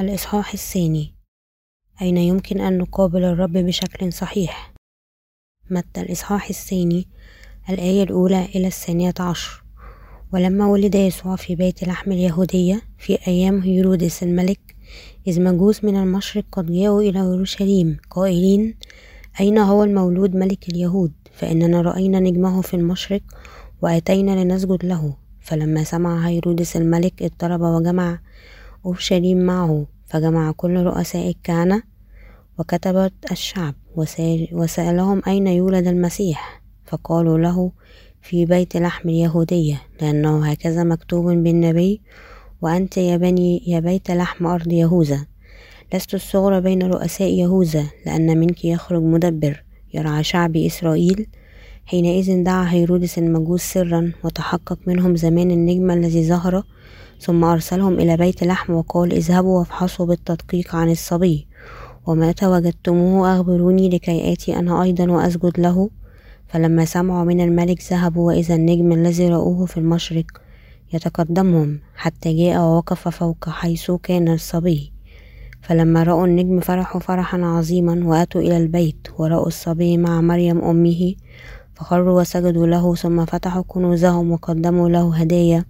الإصحاح الثاني. أين يمكن أن نقابل الرب بشكل صحيح؟ متى الإصحاح الثاني؟ الآية الأولى إلى الثانية عشر. ولما ولد يسوع في بيت لحم اليهودية في أيام هيرودس الملك إذ مجوس من المشرق قد جاءوا إلى أورشليم قائلين أين هو المولود ملك اليهود؟ فإننا رأينا نجمه في المشرق وأتينا لنسجد له. فلما سمع هيرودس الملك اضطرب وجمع أورشليم معه. فجمع كل رؤساء الكهنة وكتبت الشعب. وسألهم أين يولد المسيح؟ فقالوا له في بيت لحم اليهودية لأنه هكذا مكتوب بالنبي وأنت يا بني يا بيت لحم أرض يهوذا. لست الصغرى بين رؤساء يهوذا لأن منك يخرج مدبر يرعى شعب إسرائيل حينئذ دعا هيرودس المجوس سرا وتحقق منهم زمان النجم الذي ظهر ثم أرسلهم إلى بيت لحم وقال اذهبوا وافحصوا بالتدقيق عن الصبي ومتى وجدتموه أخبروني لكي آتي أنا أيضا وأسجد له. فلما سمعوا من الملك ذهبوا وإذا النجم الذي رأوه في المشرق يتقدمهم حتى جاء ووقف فوق حيث كان الصبي. فلما رأوا النجم فرحوا فرحا عظيما وأتوا إلى البيت ورأوا الصبي مع مريم أمه فخروا وسجدوا له ثم فتحوا كنوزهم وقدموا له هدايا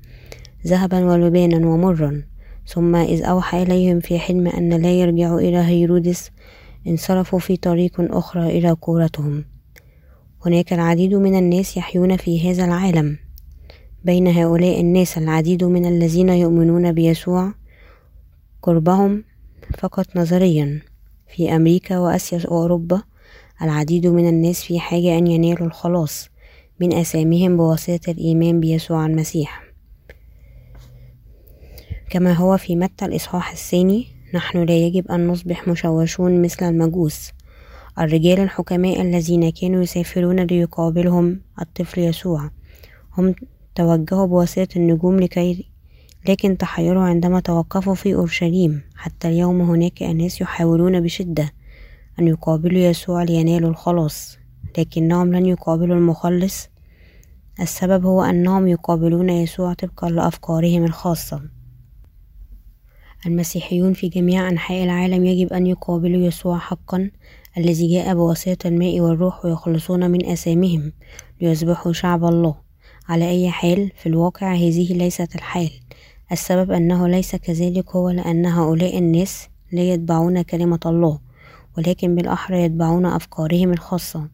ذهبا ولبانا ومرا. ثم إذ أوحى إليهم في حلم أن لا يرجعوا إلى هيرودس انصرفوا في طريق أخرى إلى كورتهم. هناك العديد من الناس يحيون في هذا العالم. بين هؤلاء الناس العديد من الذين يؤمنون بيسوع قربهم فقط نظريا. في أمريكا وآسيا وأوروبا العديد من الناس في حاجة أن ينالوا الخلاص من أساميهم بواسطة الإيمان بيسوع المسيح. كما هو في متى الإصحاح الثاني نحن لا يجب أن نصبح مشوشون مثل المجوس. الرجال الحكماء الذين كانوا يسافرون ليقابلهم الطفل يسوع هم توجهوا بواسطة النجوم لكي لكن تحيروا عندما توقفوا في أورشليم حتى اليوم هناك أناس يحاولون بشدة أن يقابلوا يسوع لينالوا الخلاص لكنهم لن يقابلوا المخلص. السبب هو أنهم يقابلون يسوع طبقا لأفكارهم الخاصة. المسيحيون في جميع أنحاء العالم يجب أن يقابلوا يسوع حقا الذي جاء بواسطة الماء والروح ويخلصون من أثامهم ليصبحوا شعب الله. على أي حال في الواقع هذه ليست الحال. السبب أنه ليس كذلك هو لأن هؤلاء الناس لا يتبعون كلمة الله. ولكن بالأحرى يتبعون أفكارهم الخاصة.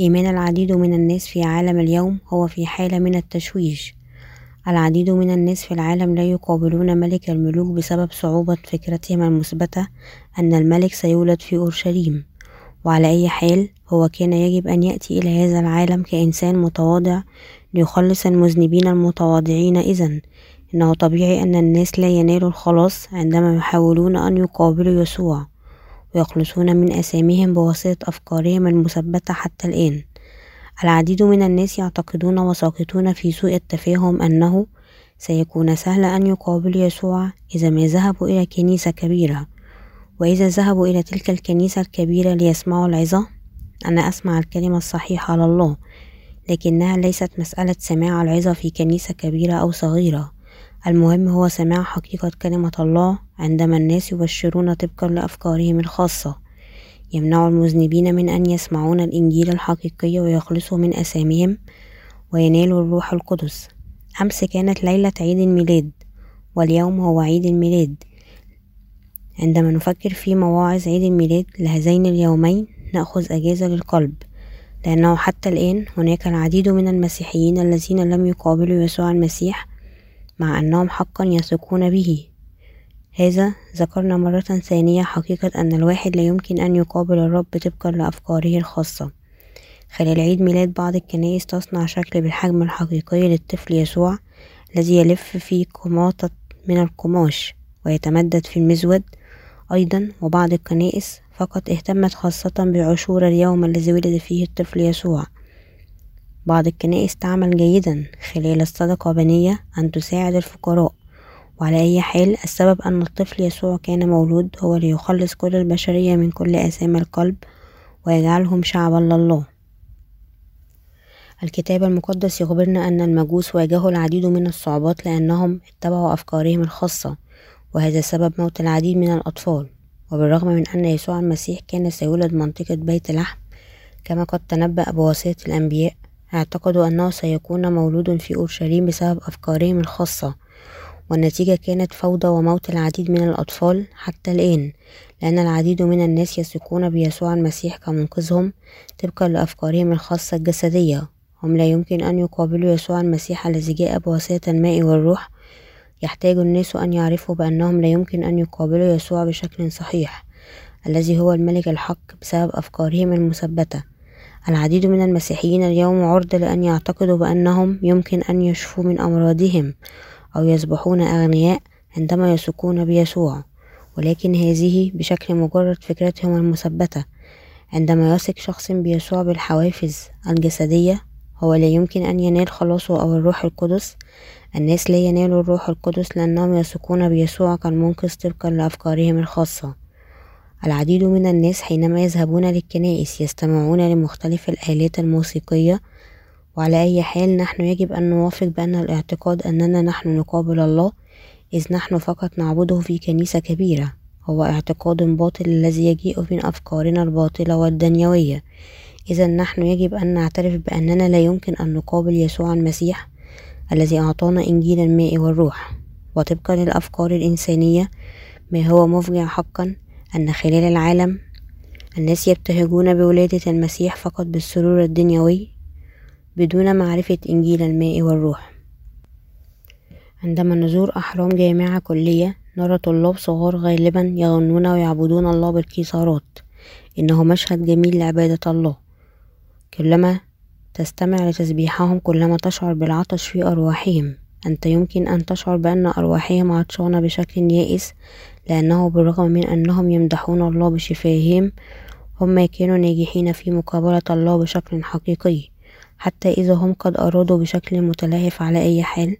إيمان العديد من الناس في عالم اليوم هو في حالة من التشويش. العديد من الناس في العالم لا يقابلون ملك الملوك بسبب صعوبة فكرتهم المثبتة أن الملك سيولد في أورشليم. وعلى أي حال هو كان يجب أن يأتي إلى هذا العالم كإنسان متواضع ليخلص المذنبين المتواضعين. إذا إنه طبيعي أن الناس لا ينالوا الخلاص عندما يحاولون أن يقابلوا يسوع. ويخلصون من أساميهم بواسطة أفكارهم المثبتة حتى الآن. العديد من الناس يعتقدون وساقطون في سوء التفاهم أنه سيكون سهلا أن يقابلوا يسوع إذا ما ذهبوا إلى كنيسة كبيرة. وإذا ذهبوا إلى تلك الكنيسة الكبيرة ليسمعوا العظة أنا أسمع الكلمة الصحيحة على الله لكنها ليست مسألة سماع العظة في كنيسة كبيرة أو صغيرة. المهم هو سماع حقيقة كلمة الله عندما الناس يبشرون طبقا لأفكارهم الخاصة. يمنع المذنبين من أن يسمعون الإنجيل الحقيقي ويخلصوا من أثامهم وينالوا الروح القدس. أمس كانت ليلة عيد الميلاد واليوم هو عيد الميلاد. عندما نفكر في مواعظ عيد الميلاد لهذين اليومين نأخذ أجازة للقلب. لأنه حتى الآن هناك العديد من المسيحيين الذين لم يقابلوا يسوع المسيح مع أنهم حقا يثقون به. هذا ذكرنا مرة ثانية حقيقة أن الواحد لا يمكن أن يقابل الرب طبقا لأفكاره الخاصة. خلال عيد ميلاد بعض الكنائس تصنع شكل بالحجم الحقيقي للطفل يسوع الذي يلف في قماطة من القماش ويتمدد في المزود أيضا وبعض الكنائس فقط اهتمت خاصة بعشور اليوم الذي ولد فيه الطفل يسوع. بعض الكنائس تعمل جيدا خلال الصدقة بنية أن تساعد الفقراء وعلى أي حال السبب أن الطفل يسوع كان مولود هو ليخلص كل البشرية من كل آثام القلب ويجعلهم شعبا لله. الكتاب المقدس يخبرنا أن المجوس واجهوا العديد من الصعوبات لأنهم اتبعوا أفكارهم الخاصة وهذا سبب موت العديد من الأطفال. وبالرغم من أن يسوع المسيح كان سيولد منطقة بيت لحم كما قد تنبأ بواسطة الأنبياء اعتقدوا أنه سيكون مولود في أورشليم بسبب أفكارهم الخاصة والنتيجة كانت فوضى وموت العديد من الأطفال حتى الآن لأن العديد من الناس يثقون بيسوع المسيح كمنقذهم طبقا لأفكارهم الخاصة الجسدية. هم لا يمكن أن يقابلوا يسوع المسيح الذي جاء بواسطة الماء والروح. يحتاج الناس أن يعرفوا بأنهم لا يمكن أن يقابلوا يسوع بشكل صحيح الذي هو الملك الحق بسبب أفكارهم المثبتة. العديد من المسيحيين اليوم عرض لأن يعتقدوا بأنهم يمكن أن يشفوا من أمراضهم أو يصبحون أغنياء عندما يثقون بيسوع ولكن هذه بشكل مجرد فكرتهم المثبتة. عندما يثق شخص بيسوع بالحوافز الجسدية هو لا يمكن أن ينال خلاصه أو الروح القدس. الناس لا ينالوا الروح القدس لأنهم يثقون بيسوع كالمنقذ طبقا لأفكارهم الخاصة. العديد من الناس حينما يذهبون للكنائس يستمعون لمختلف الآلات الموسيقية وعلى أي حال نحن يجب أن نوافق بأن الاعتقاد أننا نحن نقابل الله إذ نحن فقط نعبده في كنيسة كبيرة. هو اعتقاد باطل الذي يجيء من أفكارنا الباطلة والدنيوية. إذا نحن يجب أن نعترف بأننا لا يمكن أن نقابل يسوع المسيح الذي أعطانا إنجيل الماء والروح. وطبقا للأفكار الإنسانية ما هو مفجع حقا؟ أن خلال العالم الناس يبتهجون بولادة المسيح فقط بالسرور الدنيوي بدون معرفة إنجيل الماء والروح. عندما نزور أحرام جامعة كلية نرى طلاب صغار غالبا يغنون ويعبدون الله بالكيسارات إنه مشهد جميل لعبادة الله. كلما تستمع لتسبيحهم كلما تشعر بالعطش في أرواحهم. أنت يمكن أن تشعر بأن أرواحهم عطشانة بشكل يائس لأنه بالرغم من أنهم يمدحون الله بشفاههم هم كانوا ناجحين في مقابلة الله بشكل حقيقي. حتى إذا هم قد أرادوا بشكل متلهف على أي حال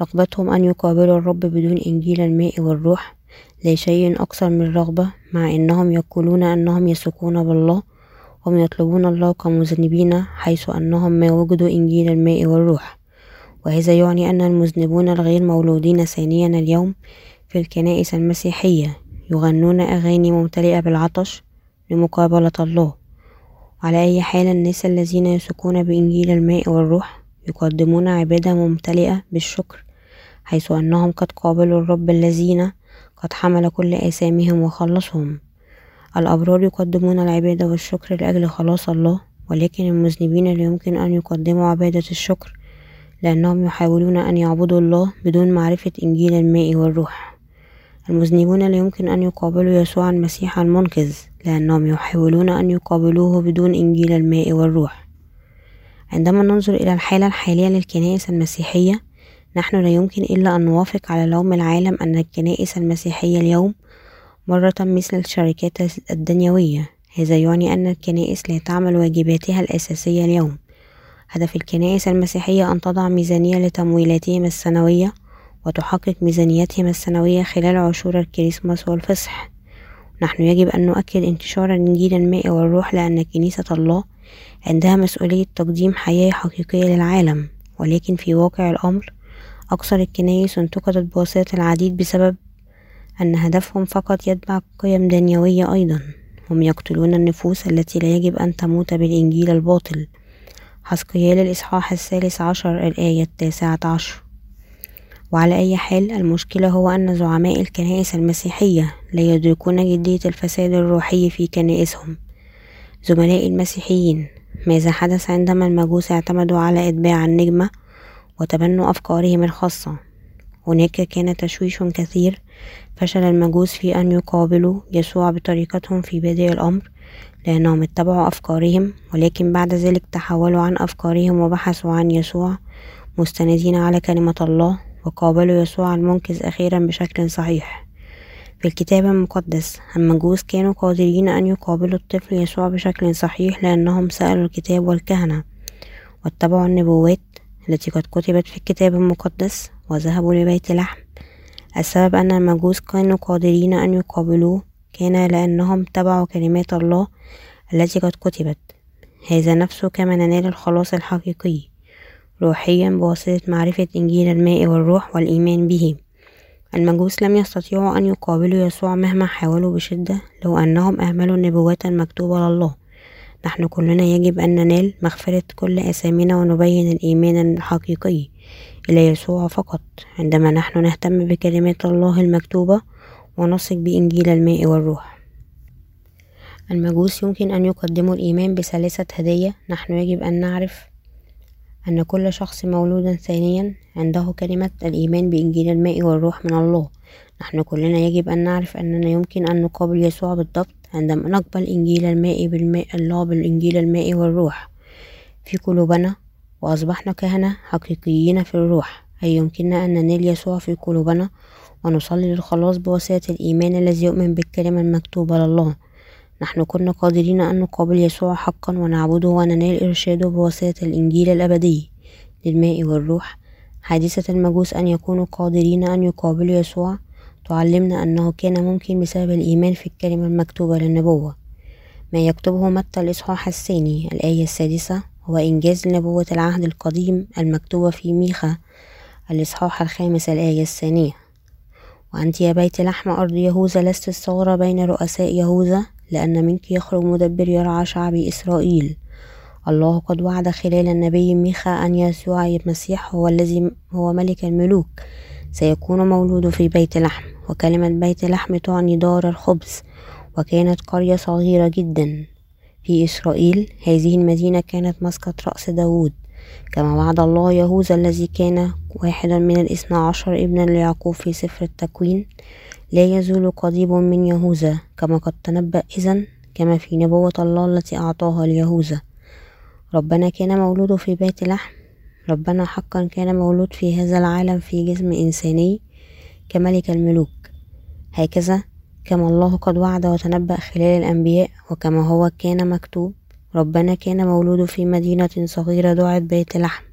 رغبتهم أن يقابلوا الرب بدون إنجيل الماء والروح لا شيء أكثر من رغبة مع أنهم يقولون أنهم يثقون بالله هم يطلبون الله كمذنبين حيث أنهم ما وجدوا إنجيل الماء والروح. وهذا يعني أن المذنبون الغير مولودين ثانيا اليوم في الكنائس المسيحية يغنون أغاني ممتلئة بالعطش لمقابلة الله. وعلى أي حال الناس الذين يثقون بإنجيل الماء والروح يقدمون عبادة ممتلئة بالشكر حيث أنهم قد قابلوا الرب الذين قد حمل كل آثامهم وخلصهم. الأبرار يقدمون العبادة والشكر لأجل خلاص الله ولكن المذنبين لا يمكن أن يقدموا عبادة الشكر لأنهم يحاولون أن يعبدوا الله بدون معرفة إنجيل الماء والروح. المذنبون لا يمكن أن يقابلوا يسوع المسيح المنقذ لأنهم يحاولون أن يقابلوه بدون إنجيل الماء والروح. عندما ننظر إلى الحالة الحالية للكنائس المسيحية نحن لا يمكن إلا أن نوافق على لوم العالم أن الكنائس المسيحية اليوم مرة مثل الشركات الدنيوية. هذا يعني أن الكنائس لا تعمل واجباتها الأساسية اليوم. هدف الكنائس المسيحية أن تضع ميزانية لتمويلاتهم السنوية وتحقق ميزانيتهم السنوية خلال عشور الكريسماس والفصح. نحن يجب أن نؤكد انتشار إنجيل الماء والروح لأن كنيسة الله عندها مسؤولية تقديم حياة حقيقية للعالم ولكن في واقع الأمر أكثر الكنائس انتقدت بواسطة العديد بسبب أن هدفهم فقط يتبع قيم دنيوية أيضا. هم يقتلون النفوس التي لا يجب أن تموت بالإنجيل الباطل. حسقيال الإصحاح الثالث عشر الآية التاسعة عشر. وعلى أي حال المشكلة هو أن زعماء الكنائس المسيحية لا يدركون جدية الفساد الروحي في كنائسهم. زملائي المسيحيين ماذا حدث عندما المجوس اعتمدوا على إتباع النجمة وتبنوا أفكارهم الخاصة؟ هناك كان تشويش كثير فشل المجوس في أن يقابلوا يسوع بطريقتهم في بادئ الأمر لأنهم اتبعوا أفكارهم ولكن بعد ذلك تحولوا عن أفكارهم وبحثوا عن يسوع مستندين على كلمة الله وقابلوا يسوع المنقذ أخيرا بشكل صحيح. في الكتاب المقدس المجوس كانوا قادرين أن يقابلوا الطفل يسوع بشكل صحيح لأنهم سألوا الكتاب والكهنة واتبعوا النبوات التي قد كتبت في الكتاب المقدس وذهبوا لبيت لحم. السبب أن المجوس كانوا قادرين أن يقابلوه كان لأنهم تبعوا كلمات الله التي قد كتبت. هذا نفسه كما ننال الخلاص الحقيقي روحيا بواسطة معرفة إنجيل الماء والروح والإيمان به. المجوس لم يستطيعوا أن يقابلوا يسوع مهما حاولوا بشدة لو أنهم أهملوا النبوات المكتوبة لله. نحن كلنا يجب أن ننال مغفرة كل آثامنا ونبين الإيمان الحقيقي إلى يسوع فقط. عندما نحن نهتم بكلمات الله المكتوبة ونثق بإنجيل الماء والروح. المجوس يمكن أن يقدموا الإيمان بثلاثة هدية. نحن يجب أن نعرف أن كل شخص مولود ثانيا عنده كلمة الإيمان بإنجيل الماء والروح من الله. نحن كلنا يجب أن نعرف أننا يمكن أن نقابل يسوع بالضبط عندما نقبل إنجيل الماء بالماء الله بالإنجيل الماء والروح. في قلوبنا وأصبحنا كهنة حقيقيين في الروح. أي يمكننا أن ننال يسوع في قلوبنا؟ ونصلي للخلاص بواسطة الإيمان الذي يؤمن بالكلمة المكتوبة لله نحن كنا قادرين أن نقابل يسوع حقا ونعبده وننال إرشاده بواسطة الإنجيل الأبدي للماء والروح. حادثة المجوس أن يكونوا قادرين أن يقابلوا يسوع. تعلمنا أنه كان ممكن بسبب الإيمان في الكلمة المكتوبة للنبوة ما يكتبه متى الإصحاح الثاني؟ الآية السادسة. هو إنجاز لنبوة العهد القديم المكتوبة في ميخا. الإصحاح الخامس الآية الثانية. وأنت يا بيت لحم أرض يهوذا لست الصغرى بين رؤساء يهوذا لأن منك يخرج مدبر يرعى شعبي إسرائيل. الله قد وعد خلال النبي ميخا أن يسوع المسيح هو الذي هو ملك الملوك. سيكون مولود في بيت لحم وكلمة بيت لحم تعني دار الخبز وكانت قرية صغيرة جدا. في إسرائيل هذه المدينة كانت مسقط رأس داود. كما وعد الله يهوذا الذي كان واحدا من الاثنى عشر ابنا ليعقوب في سفر التكوين لا يزول قضيب من يهوذا كما قد تنبأ إذن كما في نبوة الله التي أعطاها ليهوذا. ربنا كان مولود في بيت لحم ربنا حقا كان مولود في هذا العالم في جسم إنساني كملك الملوك. هكذا كما الله قد وعد وتنبأ خلال الأنبياء وكما هو كان مكتوب ربنا كان مولود في مدينة صغيرة دعت بيت لحم.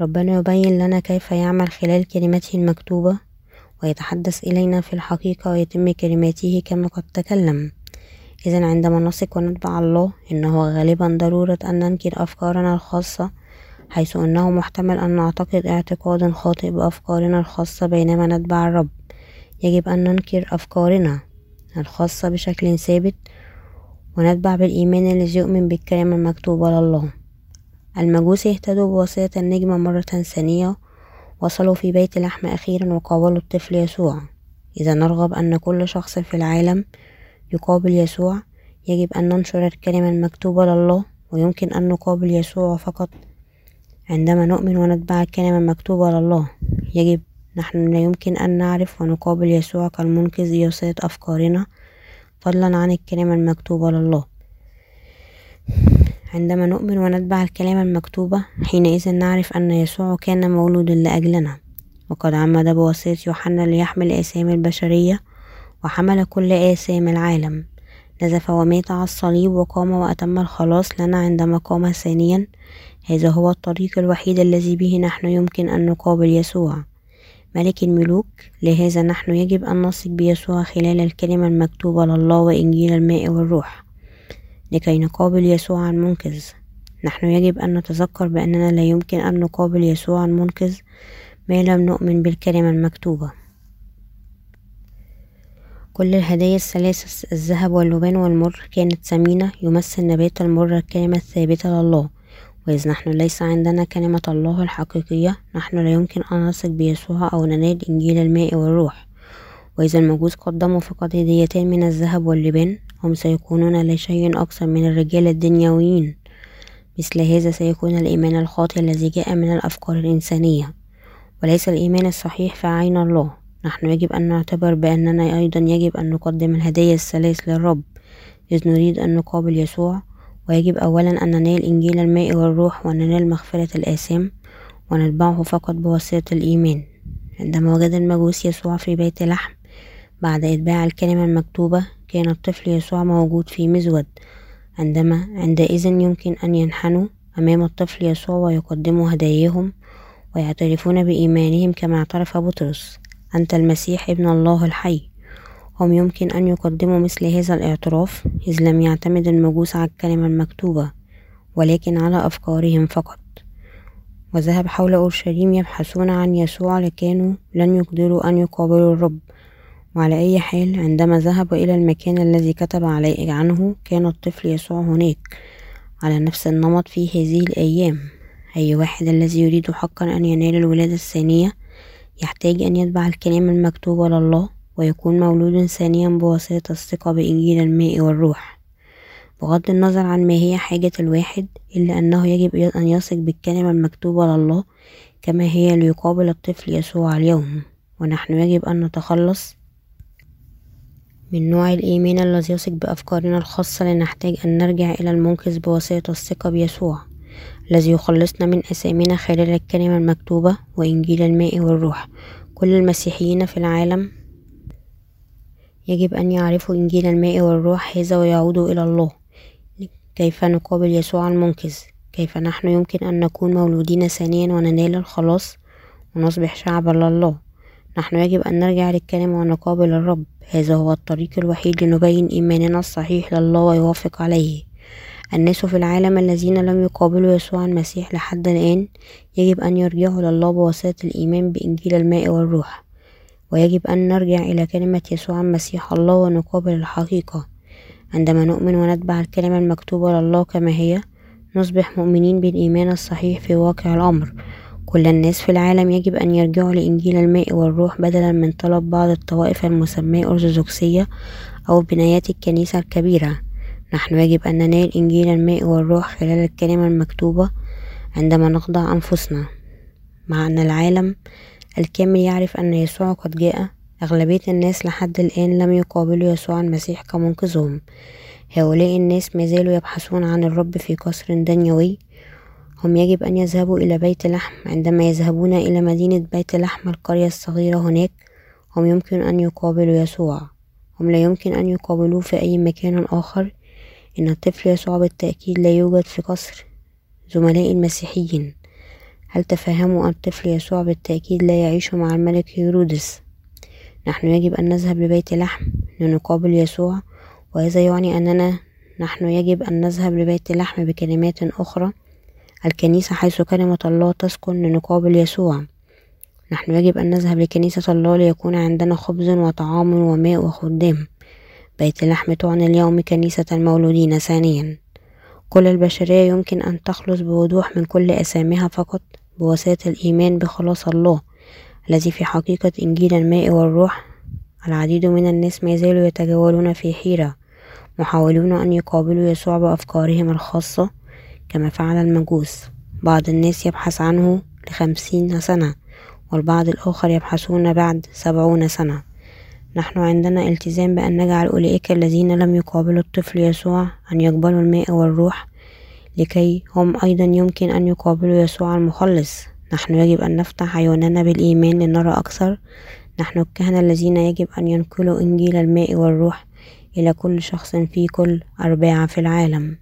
ربنا يبين لنا كيف يعمل خلال كلمته المكتوبة ويتحدث إلينا في الحقيقة ويتم كلماته كما قد تكلم. إذا عندما نثق ونتبع الله إنه غالبا ضرورة أن ننكر أفكارنا الخاصة حيث أنه محتمل أن نعتقد اعتقاد خاطئ بأفكارنا الخاصة بينما نتبع الرب. يجب أن ننكر أفكارنا الخاصة بشكل ثابت ونتبع بالإيمان الذي يؤمن بالكلمة المكتوبة لله المجوس اهتدوا بواسطة النجمة مرة ثانية وصلوا في بيت لحم أخيرا وقابلوا الطفل يسوع. إذا نرغب أن كل شخص في العالم يقابل يسوع يجب أن ننشر الكلمة المكتوبة لله ويمكن أن نقابل يسوع فقط. عندما نؤمن ونتبع الكلمة المكتوبة لله يجب نحن لا يمكن أن نعرف ونقابل يسوع كالمنقذ يسيط أفكارنا فضلا عن الكلمة المكتوبة لله عندما نؤمن ونتبع الكلمة المكتوبة حينئذ نعرف أن يسوع كان مولودا لأجلنا. وقد عمد بواسطة يوحنا ليحمل آثام البشرية وحمل كل آثام العالم. نزف ومات على الصليب وقام وأتم الخلاص لنا عندما قام ثانيا. هذا هو الطريق الوحيد الذي به نحن يمكن أن نقابل يسوع. ملك الملوك لهذا نحن يجب أن نثق بيسوع خلال الكلمة المكتوبة لله وإنجيل الماء والروح لكي نقابل يسوع المنقذ. نحن يجب أن نتذكر بأننا لا يمكن أن نقابل يسوع المنقذ ما لم نؤمن بالكلمة المكتوبة. كل الهدايا الثلاثة الذهب واللبان والمر كانت ثمينة يمثل نبات المر الكلمة الثابتة لله. وإذ نحن ليس عندنا كلمة الله الحقيقية نحن لا يمكن أن نثق بيسوع أو ننال إنجيل الماء والروح. وإذا المجوس قدموا فقط هديتين من الذهب واللبان هم سيكونون لا شيء أكثر من الرجال الدنيويين. مثل هذا سيكون الإيمان الخاطئ الذي جاء من الأفكار الإنسانية. وليس الإيمان الصحيح في عين الله. نحن يجب أن نعتبر بأننا أيضا يجب أن نقدم الهدايا الثلاث للرب. إذ نريد أن نقابل يسوع ويجب أولا أن ننال إنجيل الماء والروح وننال مغفرة الآثام ونتبعه فقط بواسطة الإيمان. عندما وجد المجوس يسوع في بيت لحم بعد إتباع الكلمة المكتوبة كان الطفل يسوع موجود في مزود. عندما عندئذ يمكن أن ينحنوا أمام الطفل يسوع ويقدموا هداياهم ويعترفون بإيمانهم كما اعترف بطرس. أنت المسيح ابن الله الحي. هم يمكن أن يقدموا مثل هذا الاعتراف إذ لم يعتمد المجوس على الكلمة المكتوبة ولكن على أفكارهم فقط. وذهب حول أورشليم يبحثون عن يسوع لكانوا لن يقدروا أن يقابلوا الرب. وعلى أي حال عندما ذهب إلى المكان الذي كتب عليه عنه كان الطفل يسوع هناك. على نفس النمط في هذه الأيام أي واحد الذي يريد حقا أن ينال الولادة الثانية يحتاج أن يتبع الكلام المكتوب لله ويكون مولود ثانيا بواسطة الثقة بإنجيل الماء والروح. بغض النظر عن ما هي حاجة الواحد إلا أنه يجب أن يثق بالكلمة المكتوبة لله كما هي ليقابل الطفل يسوع اليوم. ونحن يجب أن نتخلص من نوع الإيمان الذي يثق بأفكارنا الخاصة لنحتاج أن نرجع إلى المنقذ بواسطة الثقة بيسوع الذي يخلصنا من أثامنا خلال الكلمة المكتوبة وإنجيل الماء والروح. كل المسيحيين في العالم يجب أن يعرفوا إنجيل الماء والروح هذا ويعودوا إلى الله. كيف نقابل يسوع المنقذ؟ كيف نحن يمكن أن نكون مولودين ثانيا وننال الخلاص ونصبح شعبا لله؟ نحن يجب أن نرجع للكلمة ونقابل الرب. هذا هو الطريق الوحيد لنبين إيماننا الصحيح لله ويوافق عليه. الناس في العالم الذين لم يقابلوا يسوع المسيح لحد الآن يجب أن يرجعوا لله بواسطة الإيمان بإنجيل الماء والروح. ويجب أن نرجع إلى كلمة يسوع المسيح الله ونقابل الحقيقة. عندما نؤمن ونتبع الكلمة المكتوبة لله كما هي نصبح مؤمنين بالإيمان الصحيح في واقع الأمر. كل الناس في العالم يجب أن يرجعوا لإنجيل الماء والروح بدلا من طلب بعض الطوائف المسماة أرثوذكسية أو بنايات الكنيسة الكبيرة. نحن يجب أن ننال إنجيل الماء والروح خلال الكلمة المكتوبة عندما نخضع أنفسنا. مع أن العالم الكامل يعرف أن يسوع قد جاء. أغلبية الناس لحد الآن لم يقابلوا يسوع المسيح كمنقذهم. هؤلاء الناس ما زالوا يبحثون عن الرب في قصر دنيوي. هم يجب أن يذهبوا إلى بيت لحم. عندما يذهبون إلى مدينة بيت لحم القرية الصغيرة هناك هم يمكن أن يقابلوا يسوع. هم لا يمكن أن يقابلوه في أي مكان آخر. إن الطفل يسوع بالتأكيد لا يوجد في قصر زملاء المسيحيين. هل تفهموا أن الطفل يسوع بالتأكيد لا يعيش مع الملك هيرودس؟ نحن يجب أن نذهب لبيت لحم لنقابل يسوع وهذا يعني أننا نحن يجب أن نذهب لبيت لحم بكلمات أخرى. الكنيسة حيث كلمة الله تسكن لنقابل يسوع. نحن يجب أن نذهب لكنيسة الله ليكون عندنا خبز وطعام وماء وخدام. بيت لحم تعني اليوم كنيسة المولودين ثانيا. كل البشرية يمكن أن تخلص بوضوح من كل أسامها فقط. بواسطة الإيمان بخلاص الله الذي في حقيقة إنجيل الماء والروح العديد من الناس ما زالوا يتجولون في حيرة محاولون أن يقابلوا يسوع بأفكارهم الخاصة كما فعل المجوس. بعض الناس يبحث عنه لخمسين سنة والبعض الآخر يبحثون بعد سبعون سنة. نحن عندنا التزام بأن نجعل أولئك الذين لم يقابلوا الطفل يسوع أن يقبلوا الماء والروح لكي هم أيضا يمكن أن يقابلوا يسوع المخلص. نحن يجب أن نفتح عيوننا بالإيمان لنرى أكثر. نحن الكهنة الذين يجب أن ينقلوا إنجيل الماء والروح إلى كل شخص في كل أرباع في العالم.